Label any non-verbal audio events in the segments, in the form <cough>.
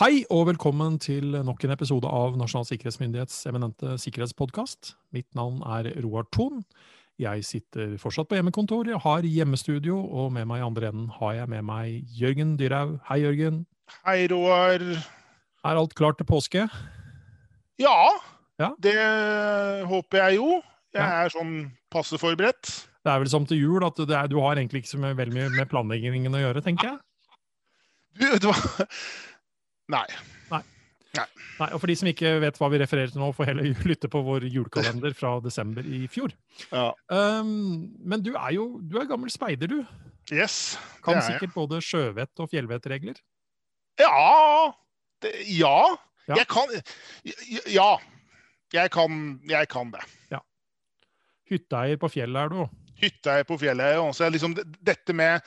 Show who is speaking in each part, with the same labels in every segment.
Speaker 1: Hei og velkommen til nok en episode av Nasjonal sikkerhetsmyndighets eminente sikkerhetspodkast. Mitt navn er Roar Thon. Jeg sitter fortsatt på hjemmekontor, jeg har hjemmestudio, og med meg i andre enden har jeg med meg Jørgen Dyrhaug. Hei, Jørgen.
Speaker 2: Hei, Roar.
Speaker 1: Er alt klart til påske?
Speaker 2: Ja,
Speaker 1: Ja.
Speaker 2: det håper jeg jo. Jeg
Speaker 1: Ja.
Speaker 2: er sånn passe forberedt.
Speaker 1: Det er vel som til jul at det er, du har egentlig ikke så veldig mye med planleggingen å gjøre, tenker jeg.
Speaker 2: Du, vet du hva? Nei.
Speaker 1: Nei, og For de som ikke vet hva vi refererer til nå, får heller <laughs> lytte på vår julekalender fra desember i fjor.
Speaker 2: Ja.
Speaker 1: Um, men du er jo du er gammel speider, du.
Speaker 2: Yes.
Speaker 1: Kan
Speaker 2: det er jeg.
Speaker 1: sikkert både sjøvett og fjellvettregler.
Speaker 2: Ja. Det, ja.
Speaker 1: Ja.
Speaker 2: Jeg kan Ja. Jeg kan, jeg kan det.
Speaker 1: Hytteeier på fjellet er du òg.
Speaker 2: Hytteeier på fjellet. Også, liksom, det- dette med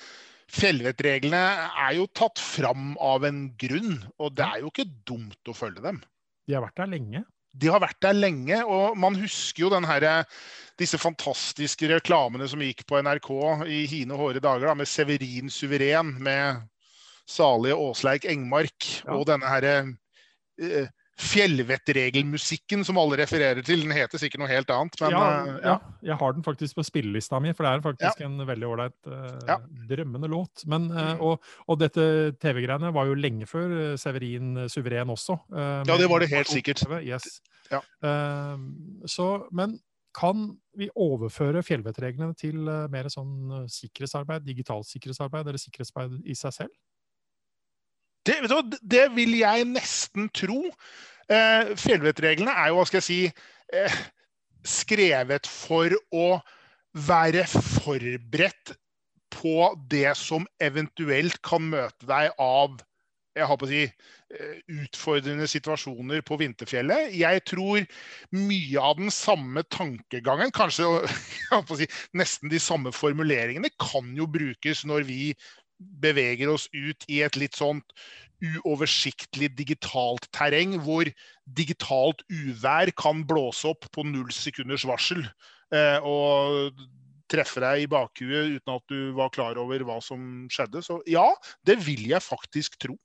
Speaker 2: fjellvettreglene er jo tatt fram av en grunn, og det er jo ikke dumt å følge dem.
Speaker 1: De har vært der lenge.
Speaker 2: De har vært der lenge, og man husker jo den her, disse fantastiske reklamene som gikk på NRK i hine hårde dager, da, med Severin Suveren, med salige Åsleik Engmark,
Speaker 1: Ja.
Speaker 2: og denne her eh, fjellvettregelmusikken som alle refererer til. Den heter sikkert noe helt annet, men
Speaker 1: ja,
Speaker 2: eh,
Speaker 1: ja, jeg har den faktisk på spillelista mi, for det er faktisk en veldig ålreit uh,
Speaker 2: Ja.
Speaker 1: drømmende låt. Men,
Speaker 2: Mm.
Speaker 1: og, og dette TV-greiene var jo lenge før Severin Suveren også. Uh,
Speaker 2: Ja, det var det helt sikkert.
Speaker 1: Yes.
Speaker 2: Ja.
Speaker 1: Så, men kan vi overføre fjellvettreglene til mer sånn sikkerhetsarbeid, digitalt sikkerhetsarbeid eller sikkerhetsarbeid i seg selv?
Speaker 2: Det, du, det vil jeg nesten tro. Eh, Fjellvettreglene er jo, hva skal jeg si, eh, skrevet for å være forberedt på det som eventuelt kan møte deg av jeg har på å si, eh, utfordrende situasjoner på vinterfjellet. Jeg tror mye av den samme tankegangen, kanskje <laughs> jeg har på å si, nesten de samme formuleringene, kan jo brukes når vi beveger oss ut i et litt sånt uoversiktlig digitalt terreng, hvor digitalt uvær kan blåse opp på null sekunders varsel eh, og treffe deg i bakhuet uten at du var klar over hva som skjedde. Så ja, det vil jeg faktisk tro.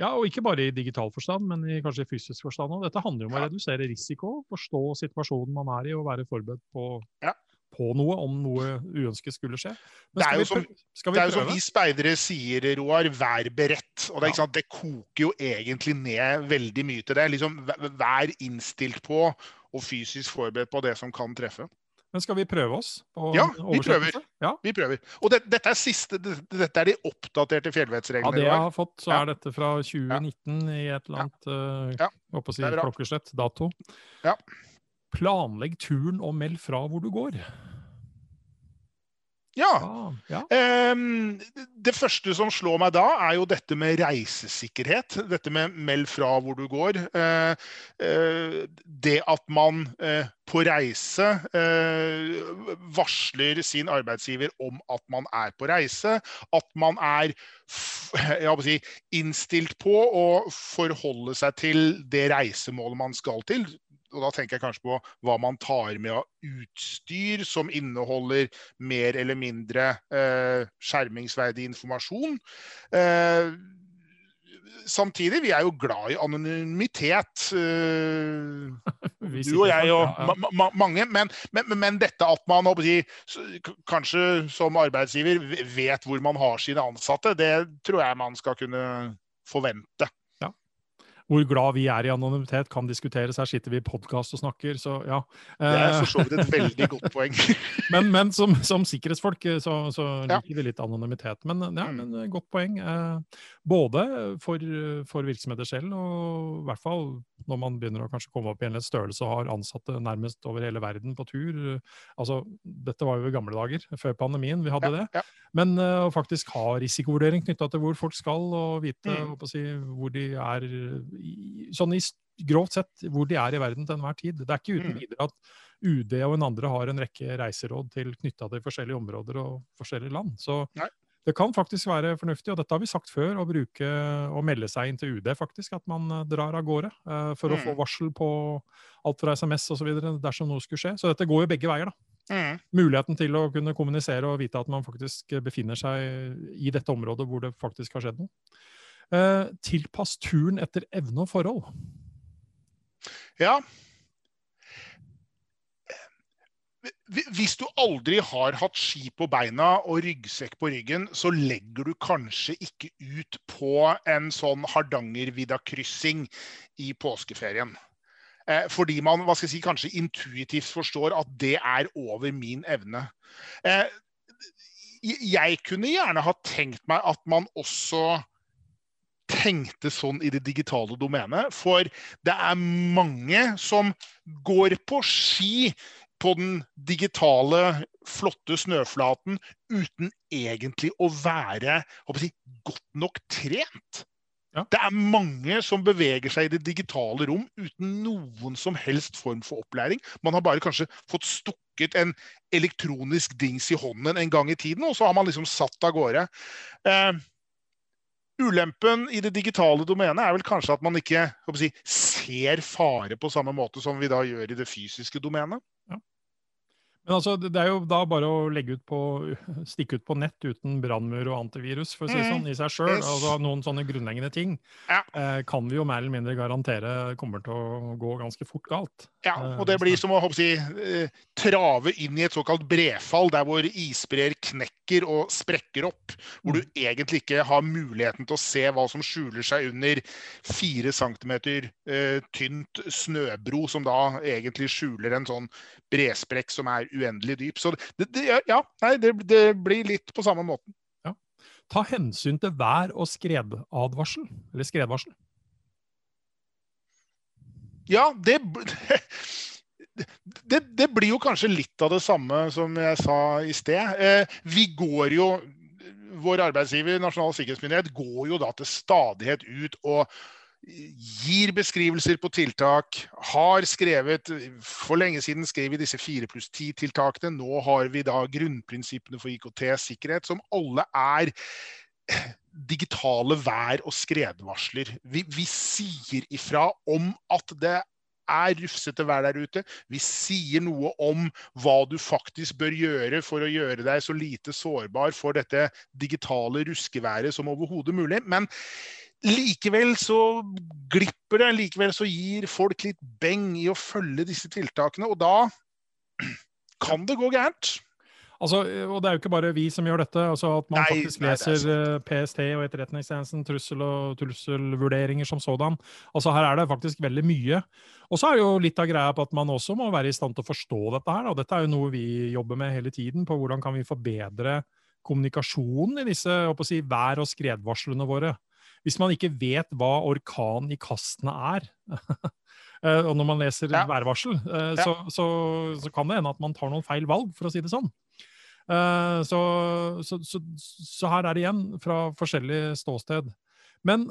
Speaker 1: Ja, og ikke bare i digital forstand, men i kanskje fysisk forstand òg. Dette handler jo om å redusere risiko, forstå situasjonen man er i og være forberedt på,
Speaker 2: Ja.
Speaker 1: På noe om noe uønsket skulle skje.
Speaker 2: Det er jo som-
Speaker 1: vi
Speaker 2: er jo som vi speidere sier, Roar, vær beredt. Og det, er
Speaker 1: Ja.
Speaker 2: det koker jo egentlig ned veldig mye til det. Liksom, vær innstilt på og fysisk forberedt på det som kan treffe.
Speaker 1: Men skal vi prøve oss på
Speaker 2: Ja, vi prøver.
Speaker 1: Ja.
Speaker 2: Vi prøver. Og det, dette, er siste, det, dette er de oppdaterte
Speaker 1: Ja, det jeg har fått, så er dette fra 2019 i et eller annet uh,
Speaker 2: Ja.
Speaker 1: Uh, si klokkeslett, dato.
Speaker 2: Ja.
Speaker 1: Planlegg turen og meld fra hvor du går.
Speaker 2: Ja.
Speaker 1: Ah, ja.
Speaker 2: Um, det første som slår meg da, er jo dette med reisesikkerhet. Dette med meld fra hvor du går. Uh, uh, det at man uh, på reise varsler sin arbeidsgiver om at man er på reise. At man er si, innstilt på å forholde seg til det reisemålet man skal til. Og da tenker jeg kanskje på hva man tar med av utstyr som inneholder mer eller mindre eh, skjermingsverdig informasjon. Eh, samtidig, vi er jo glad i anonymitet. Eh, <laughs> du og jeg
Speaker 1: sånn,
Speaker 2: og ma ma mange. Men, men, men dette at man kanskje som arbeidsgiver vet hvor man har sine ansatte, det tror jeg man skal kunne forvente.
Speaker 1: Hvor glad vi er i anonymitet kan diskuteres. Her sitter vi i podkast og snakker, så ja.
Speaker 2: Det er
Speaker 1: Eh,
Speaker 2: for så vidt et <laughs> veldig godt poeng.
Speaker 1: Men, men som, som sikkerhetsfolk så, så, liker Ja. vi litt anonymitet. Men, ja,
Speaker 2: Mm.
Speaker 1: men eh, godt poeng. Eh, både for, for virksomheter selv, og i hvert fall når man begynner å kanskje komme opp i en litt størrelse og har ansatte nærmest over hele verden på tur. Altså, dette var jo i gamle dager, før pandemien vi hadde det.
Speaker 2: Ja, ja.
Speaker 1: Men å å faktisk ha risikovurdering knytta til hvor folk skal, og vite
Speaker 2: Mm.
Speaker 1: si, hvor de er i, sånn i grovt sett hvor de er i verden til enhver tid. Det er ikke uten
Speaker 2: Mm.
Speaker 1: videre at UD og en andre har en rekke reiseråd til knytta til forskjellige områder og forskjellige land. Så
Speaker 2: Nei.
Speaker 1: Det kan faktisk være fornuftig, og dette har vi sagt før, å bruke og melde seg inn til UD, faktisk, at man eh, drar av gårde uh, for å
Speaker 2: Mm.
Speaker 1: få varsel på alt fra SMS osv. dersom noe skulle skje. Så dette går jo begge veier, da.
Speaker 2: Mm.
Speaker 1: Muligheten til å kunne kommunisere og vite at man faktisk befinner seg i dette området hvor det faktisk har skjedd noe. Uh, tilpass turen etter evne og forhold.
Speaker 2: Ja. Hvis du aldri har hatt ski på beina og ryggsekk på ryggen, så legger du kanskje ikke ut på en sånn Hardangervidda-kryssing i påskeferien. Eh, fordi man hva skal jeg si, kanskje intuitivt forstår at det er over min evne. Eh, jeg kunne gjerne ha tenkt meg at man også tenkte sånn i det digitale domenet. For det er mange som går på ski på den digitale, flotte snøflaten uten egentlig å være å si, godt nok trent. Ja. Det er mange som beveger seg i det digitale rom uten noen som helst form for opplæring. Man har bare kanskje fått stukket en elektronisk dings i hånden en gang i tiden, og så har man liksom satt av gårde. Eh, ulempen i det digitale domenet er vel kanskje at man ikke si, ser fare på samme måte som vi da gjør i det fysiske domenet.
Speaker 1: Men altså, det er jo da bare å legge ut på, <laughs> stikke ut på nett uten brannmur og antivirus, for å si mm. sånn, i seg sjøl. Yes. Altså, noen sånne grunnleggende ting ja. eh, kan vi jo mer eller mindre garantere kommer til å gå ganske fort galt.
Speaker 2: Ja, eh, og det blir som å si, eh, trave inn i et såkalt brefall, der hvor isbreer knekker og sprekker opp. Hvor du mm. egentlig ikke har muligheten til å se hva som skjuler seg under fire centimeter eh, tynt snøbro, som da egentlig skjuler en sånn bresprekk som er uendelig dyp. Så det, det, ja, nei, det, det, blir litt på samme måten. Ja.
Speaker 1: Ta hensyn til vær- og skredadvarsel, eller skredvarsel.
Speaker 2: Ja, det, <laughs> det, det, blir jo kanskje litt av det samme som jeg sa i sted. Eh, vi går jo Vår arbeidsgiver, Nasjonal sikkerhetsmyndighet, går jo da til stadighet ut og gir beskrivelser på tiltak, har skrevet For lenge siden skrev vi disse fire pluss ti-tiltakene. Nå har vi da grunnprinsippene for IKT-sikkerhet, som alle er digitale vær- og skredvarsler. Vi, vi sier ifra om at det er rufsete vær der ute. Vi sier noe om hva du faktisk bør gjøre for å gjøre deg så lite sårbar for dette digitale ruskeværet som overhodet mulig. Men Likevel så glipper det, likevel så gir folk litt beng i å følge disse tiltakene. Og da kan det gå gærent.
Speaker 1: Altså, og Det er jo ikke bare vi som gjør dette. altså At man nei, faktisk leser nei, eh, PST og Etterretningstjenesten, trussel- og trusselvurderinger som sådan. Altså Her er det faktisk veldig mye. Og så er det jo litt av greia på at man også må være i stand til å forstå dette her. og Dette er jo noe vi jobber med hele tiden, på hvordan kan vi forbedre kommunikasjonen i disse si, vær- og skredvarslene våre hvis man ikke vet hva orkan i kastene er, <laughs> eh, og når man leser ja. værvarsel, eh, ja. så, så, så, kan det hende at man tar noen feil valg, for å si det sånn. Eh, så, så her er det igjen fra forskjellig ståsted. Men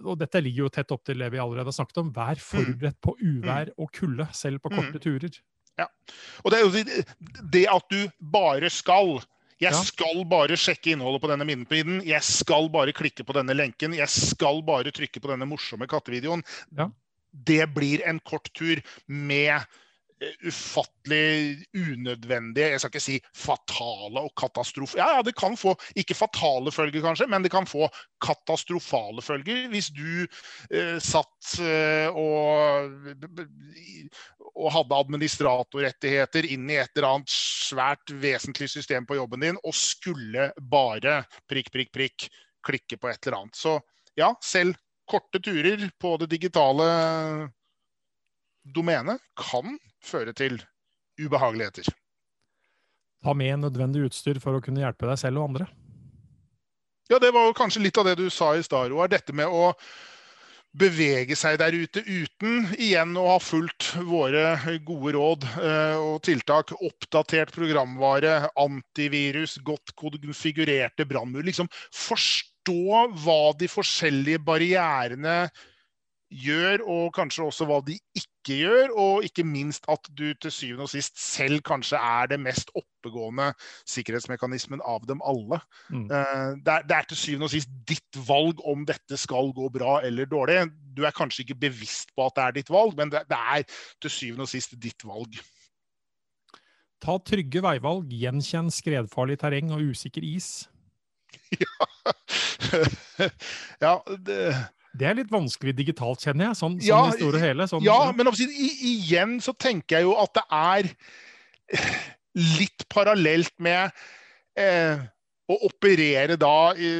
Speaker 1: og dette ligger jo tett opp til det vi allerede har snakket om. Vær mm. forberedt på uvær mm. og kulde, selv på korte mm. turer.
Speaker 2: Ja. Og det er jo det at du bare skal jeg skal bare sjekke innholdet på denne minnepiden. Jeg skal bare klikke på denne lenken. Jeg skal bare trykke på denne morsomme kattevideoen. Ja. Det blir en kort tur med ufattelig unødvendige, jeg skal ikke si fatale og katastrofe... Ja, ja, det kan få ikke fatale følger, kanskje, men det kan få katastrofale følger. Hvis du eh, satt eh, og, og hadde administratorrettigheter inn i et eller annet svært vesentlig system på jobben din, og skulle bare prikk, prikk, prikk klikke på et eller annet. Så ja, selv korte turer på det digitale domenet kan føre til ubehageligheter.
Speaker 1: Ta med nødvendig utstyr for å kunne hjelpe deg selv og andre.
Speaker 2: Ja, det var jo kanskje litt av det du sa i stad, Roar. Dette med å bevege seg der ute uten igjen å ha fulgt våre gode råd eh, og tiltak. Oppdatert programvare, antivirus, godt konfigurerte brannmur. Liksom forstå hva de forskjellige barrierene gjør, og kanskje også hva de ikke gjør. Og ikke minst at du til syvende og sist selv kanskje er det mest oppegående sikkerhetsmekanismen av dem alle. Mm. Eh, det, er, det, er, til syvende og sist ditt valg om dette skal gå bra eller dårlig. Du er kanskje ikke bevisst på at det er ditt valg, men det, det er til syvende og sist ditt valg.
Speaker 1: Ta trygge veivalg, gjenkjenn skredfarlig terreng og usikker is.
Speaker 2: Ja. <laughs> ja, det,
Speaker 1: det er litt vanskelig digitalt, kjenner jeg. Sånn,
Speaker 2: Ja,
Speaker 1: sånn i store hele. Sånn,
Speaker 2: ja, men i, igjen så tenker jeg jo at det er litt parallelt med eh, å operere da i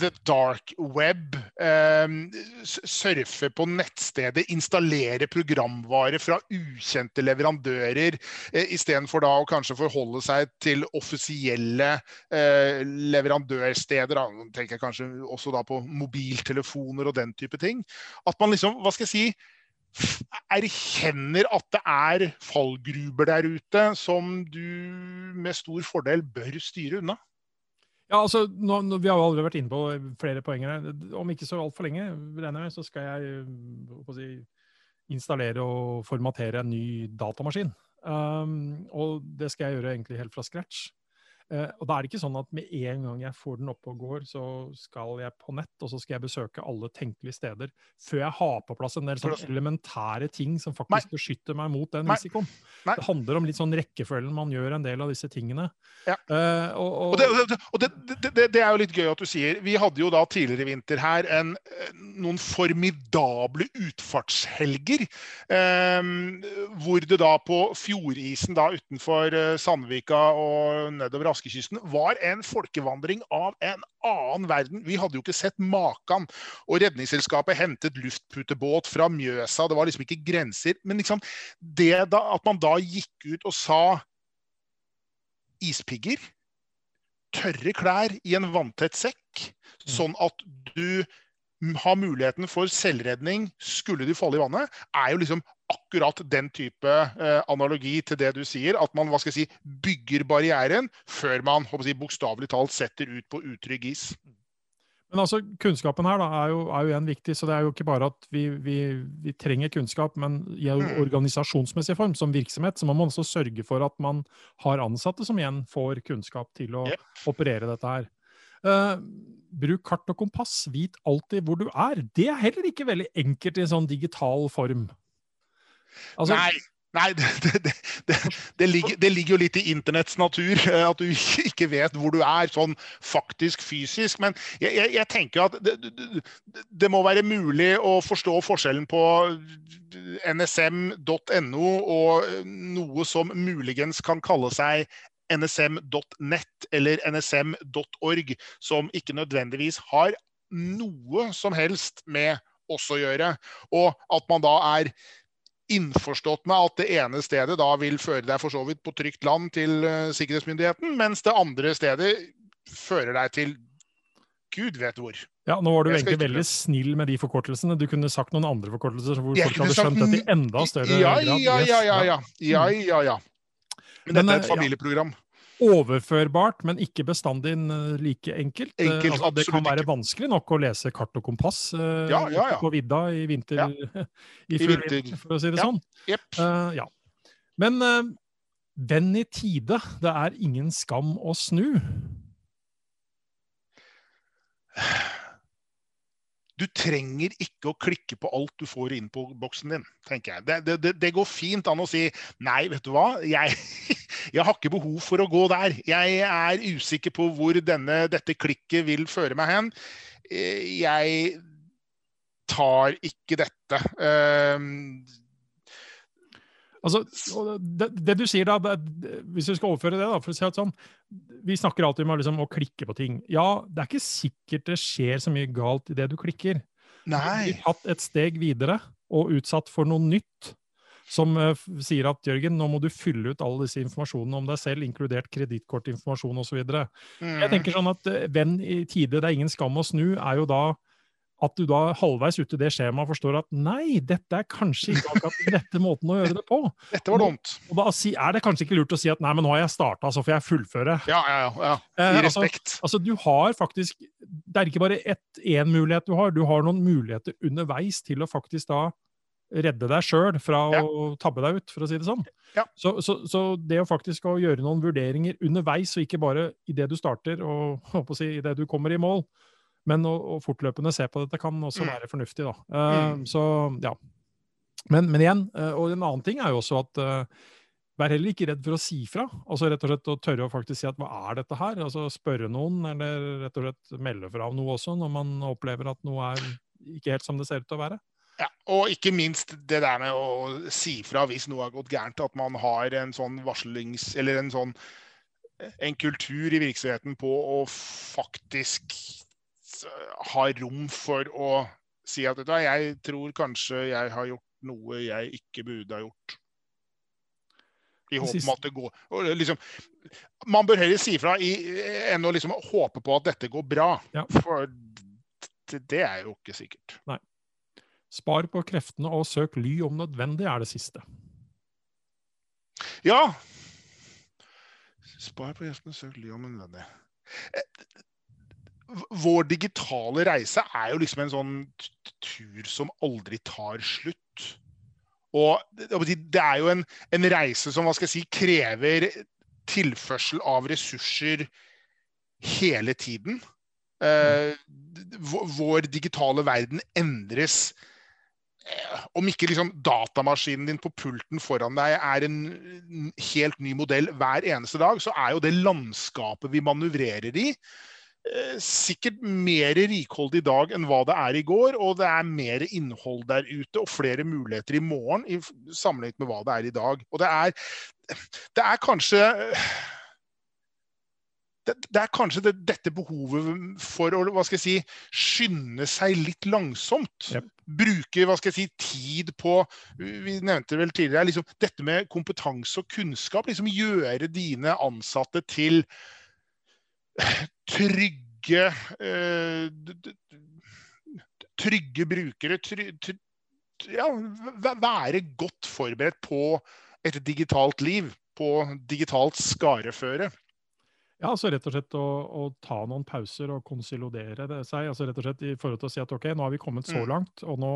Speaker 2: the dark web. Eh, surfe på nettstedet, installere programvare fra ukjente leverandører, eh, istedenfor da å kanskje forholde seg til offisielle eh, leverandørsteder. Da. Tenker jeg kanskje også da på mobiltelefoner og den type ting. At man liksom, hva skal jeg si erkjenner at det er fallgruber der ute som du med stor fordel bør styre unna.
Speaker 1: Ja, altså, nå, nå, Vi har jo allerede vært inne på flere poenger. her. Om ikke så altfor lenge, regner jeg så øh, skal jeg si, installere og formatere en ny datamaskin. Um, og det skal jeg gjøre egentlig helt fra scratch. Eh, og da er det ikke sånn at med en gang jeg får den oppe og går, så skal jeg på nett, og så skal jeg besøke alle tenkelige steder før jeg har på plass en del sånn elementære ting som faktisk beskytter meg mot den
Speaker 2: Nei.
Speaker 1: risikoen.
Speaker 2: Nei.
Speaker 1: Det handler om litt sånn rekkefølgen man gjør en del av disse tingene.
Speaker 2: Ja.
Speaker 1: Uh, og, og,
Speaker 2: Og, det, og det- det, det, er jo litt gøy at du sier. Vi hadde jo da tidligere i vinter her en, eh, noen formidable utfartshelger. Um, hvor det da på fjordisen da utenfor Sandvika og nedover Askekysten var en folkevandring av en annen verden. Vi hadde jo ikke sett maken. Og Redningsselskapet hentet luftputebåt fra Mjøsa. Det var liksom ikke grenser. Men liksom det da, at man da gikk ut og sa ispigger, tørre klær i en vanntett sekk, sånn at du har muligheten for selvredning skulle du falle i vannet, er jo liksom akkurat den type eh, analogi til det du sier. At man hva skal jeg si, bygger barrieren før man si, bokstavelig talt setter ut på utrygg is.
Speaker 1: Men altså, kunnskapen her da, er, jo, er jo igjen viktig, så det er jo ikke bare at vi, vi, vi trenger kunnskap, men i
Speaker 2: Mm.
Speaker 1: organisasjonsmessig form, som virksomhet, så må man også sørge for at man har ansatte som igjen får kunnskap til å
Speaker 2: Yep.
Speaker 1: operere dette her. Eh, bruk kart og kompass, vit alltid hvor du er. Det er heller ikke veldig enkelt i en sånn digital form. Altså,
Speaker 2: Nei, nei det, det, det, ligger, det ligger jo litt i internetts natur eh, at du ikke vet hvor du er, sånn faktisk fysisk. Men jeg, jeg, jeg tenker at det må være mulig å forstå forskjellen på nsm.no og noe som muligens kan kalle seg nsm.nett eller nsm.org, som ikke nødvendigvis har noe som helst med oss å gjøre. Og at man da er innforstått med at det ene stedet da vil føre deg for så vidt på trygt land til uh, sikkerhetsmyndigheten, mens det andre stedet fører deg til Gud vet hvor.
Speaker 1: ja, nå var du egentlig veldig snill med de forkortelsene. Du kunne sagt noen andre forkortelser hvor folk hadde skjønt dette i enda større
Speaker 2: Ja,
Speaker 1: grad.
Speaker 2: ja,
Speaker 1: Yes,
Speaker 2: ja, ja. ja. ja, ja, ja. Men dette er
Speaker 1: eh,
Speaker 2: et
Speaker 1: ja.
Speaker 2: familieprogram.
Speaker 1: overførbart, men ikke bestandig like enkelt. Eh,
Speaker 2: Enkelt,
Speaker 1: altså, det kan være
Speaker 2: ikke.
Speaker 1: vanskelig nok å lese kart og kompass eh,
Speaker 2: Ja, ja,
Speaker 1: på vidda i vinter, <laughs> i
Speaker 2: I vinter.
Speaker 1: for å si det sånn.
Speaker 2: Yep.
Speaker 1: Uh, ja. Men uh, venn i tide, det er ingen skam å snu. <sighs>
Speaker 2: Du trenger ikke å klikke på alt du får inn på boksen din, tenker jeg. Det, det, det, går fint an å si nei, vet du hva, jeg, <laughs> jeg har ikke behov for å gå der. Jeg er usikker på hvor denne, dette klikket vil føre meg hen. Eh, Jeg tar ikke dette. Ehm,
Speaker 1: Altså, det, det du sier da, det, hvis du skal overføre det, da, for å si det sånn Vi snakker alltid om liksom, å klikke på ting. Ja, det er ikke sikkert det skjer så mye galt i det du klikker. Du
Speaker 2: nei.
Speaker 1: blir tatt et steg videre og utsatt for noe nytt. Som uh, sier at Jørgen, nå må du fylle ut all disse informasjonene om deg selv, inkludert kredittkortinformasjon osv. Jeg
Speaker 2: Mm.
Speaker 1: tenker sånn at uh, venn i tide, det er ingen skam å snu, er jo da at du da halvveis ute i det skjemaet forstår at nei, dette er kanskje ikke akkurat den rette måten å gjøre det på. <laughs>
Speaker 2: Dette var dumt.
Speaker 1: Og da er det kanskje ikke lurt å si at nei, men nå har jeg starta, så får jeg fullføre.
Speaker 2: Ja, ja, ja. ja.
Speaker 1: Eh,
Speaker 2: I
Speaker 1: altså,
Speaker 2: respekt.
Speaker 1: Altså, du har faktisk Det er ikke bare én mulighet du har, du har noen muligheter underveis til å faktisk da redde deg sjøl fra
Speaker 2: Ja.
Speaker 1: å tabbe deg ut, for å si det sånn.
Speaker 2: Ja.
Speaker 1: Så, så, så det å faktisk å gjøre noen vurderinger underveis, og ikke bare idet du starter og <laughs> håper å si, idet du kommer i mål, men å, å fortløpende se på dette kan også
Speaker 2: Mm.
Speaker 1: være fornuftig. da.
Speaker 2: Uh.
Speaker 1: Så ja. Men, men igjen, eh, og en annen ting er jo også at uh, vær heller ikke redd for å si fra. Altså rett og slett å tørre å faktisk si at hva er dette her? Altså Spørre noen, eller rett og slett melde fra om noe også, når man opplever at noe er ikke helt som det ser ut til å være.
Speaker 2: Ja, og ikke minst det der med å si fra hvis noe har gått gærent. At man har en sånn varslings... Eller en sånn en kultur i virksomheten på å faktisk ha rom for å si at vet du jeg tror kanskje jeg har gjort noe jeg ikke burde ha gjort. I håp om at det går liksom, Man bør heller si fra i, enn å liksom håpe på at dette går bra.
Speaker 1: Ja.
Speaker 2: For det, er jo ikke sikkert.
Speaker 1: Nei. Spar på kreftene og søk ly om nødvendig, er det siste.
Speaker 2: Ja. Spar på kreftene og søk ly om nødvendig. Vår digitale reise er jo liksom en sånn tur som aldri tar slutt. Og det er jo en, en reise som hva skal jeg si, krever tilførsel av ressurser hele tiden. Uh, vår digitale verden endres om ikke liksom datamaskinen din på pulten foran deg er en helt ny modell hver eneste dag, så er jo det landskapet vi manøvrerer i, eh, sikkert mer rikholdig i dag enn hva det er i går. Og det er mer innhold der ute og flere muligheter i morgen i sammenlignet med hva det er i dag. Og det er, det er kanskje det, det, er kanskje det, dette behovet for å hva skal jeg si, skynde seg litt langsomt.
Speaker 1: Yep.
Speaker 2: Bruke hva skal jeg si, tid på Vi nevnte vel tidligere liksom, dette med kompetanse og kunnskap. liksom Gjøre dine ansatte til trygge uh, Trygge brukere. Try, ja, være godt forberedt på et digitalt liv. På digitalt skareføre.
Speaker 1: Ja, altså rett og slett å, å, ta noen pauser og konsolidere det seg. altså rett og slett i forhold til å si at ok, nå har vi kommet så
Speaker 2: Mm.
Speaker 1: langt, og nå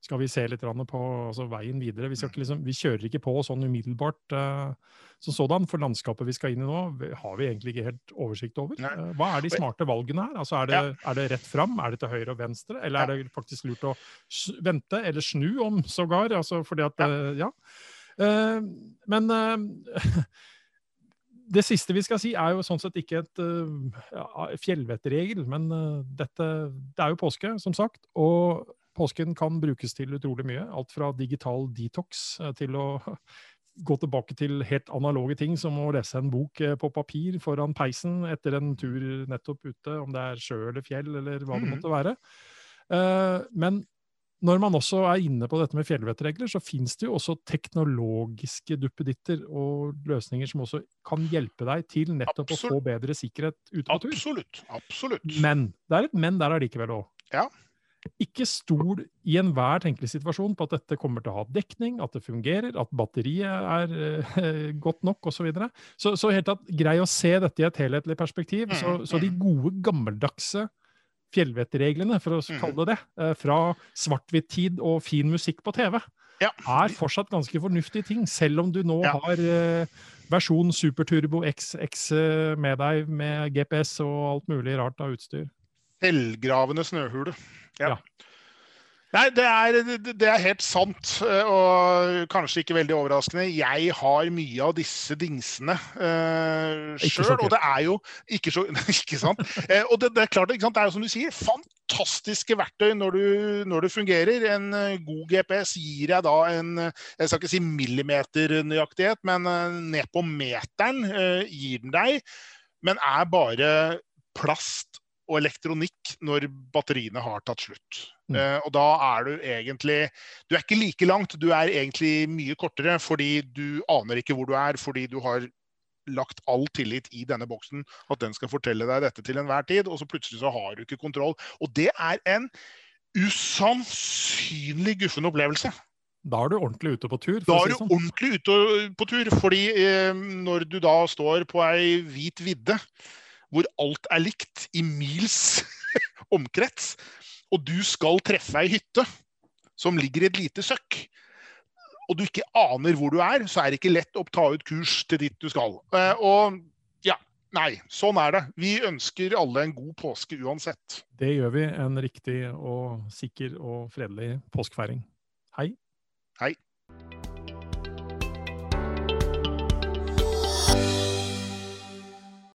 Speaker 1: skal vi se litt på altså, veien videre. Vi, skal ikke liksom, vi kjører ikke på sånn umiddelbart uh, som sådan, for landskapet vi skal inn i nå, har vi egentlig ikke helt oversikt over. Eh, hva er de smarte valgene her? Altså, er, det, er det rett fram? Er det til høyre og venstre? Eller er det faktisk lurt å vente, eller snu om sågar? Altså, fordi at, eh, ja. Eh, men <laughs> det siste vi skal si, er jo sånn sett ikke et uh, ja, fjellvettregel, men uh, dette Det er jo påske, som sagt. Og påsken kan brukes til utrolig mye. Alt fra digital detox uh, til å <laughs> gå tilbake til helt analoge ting, som å lese en bok på papir foran peisen etter en tur nettopp ute, om det er sjø eller fjell eller hva det
Speaker 2: Mhm.
Speaker 1: måtte være. Men når man også er inne på dette med fjellvettregler, så finnes det jo også teknologiske duppeditter og løsninger som også kan hjelpe deg til nettopp å få bedre sikkerhet ute på tur.
Speaker 2: Absolutt. Absolutt.
Speaker 1: Men det er et men der allikevel òg.
Speaker 2: Ja.
Speaker 1: Ikke stol i enhver tenkelig situasjon på at dette kommer til å ha dekning, at det fungerer, at batteriet er eh, <laughs> godt nok osv. Så, videre. så så helt tatt, grei å se dette i et helhetlig perspektiv.
Speaker 2: Mm,
Speaker 1: Så, så de gode, gammeldagse fjellvettreglene, for å
Speaker 2: Mm.
Speaker 1: kalle det det, eh, fra svart-hvitt-tid og fin musikk på TV,
Speaker 2: Ja.
Speaker 1: er fortsatt ganske fornuftige ting. Selv om du nå
Speaker 2: Ja.
Speaker 1: har eh, versjon Superturbo XX eh, med deg, med GPS og alt mulig rart av utstyr.
Speaker 2: Selvgravende snøhule. Ja.
Speaker 1: Ja.
Speaker 2: Nei, det er, det- er helt sant, eh, og kanskje ikke veldig overraskende. Jeg har mye av disse dingsene uh, sjøl, og det er jo ikke så <laughs> Ikke sant? uh, og det, det er klart, det er jo som du sier, fantastiske verktøy når, du, når det fungerer. En uh, god GPS gir deg da en eh, Jeg skal ikke si millimeternøyaktighet, men uh, ned på meteren eh, gir den deg, men er bare plast og elektronikk når batteriene har tatt slutt.
Speaker 1: Mm.
Speaker 2: Uh, og da er du egentlig Du er ikke like langt, du er egentlig mye kortere fordi du aner ikke hvor du er, fordi du har lagt all tillit i denne boksen, at den skal fortelle deg dette til enhver tid, og så plutselig så har du ikke kontroll. Og det er en usannsynlig guffen opplevelse.
Speaker 1: Da er du ordentlig ute på tur.
Speaker 2: Da er du
Speaker 1: sånn.
Speaker 2: ordentlig ute på tur, fordi eh, når du da står på ei hvit vidde hvor alt er likt i mils <laughs> omkrets, og du skal treffe ei hytte som ligger i et lite søkk, og du ikke aner hvor du er, så er det ikke lett å ta ut kurs til dit du skal. Eh, og ja, nei, sånn er det. Vi ønsker alle en god påske uansett.
Speaker 1: Det gjør vi. En riktig og sikker og fredelig påskefeiring. Hei.
Speaker 2: Hei.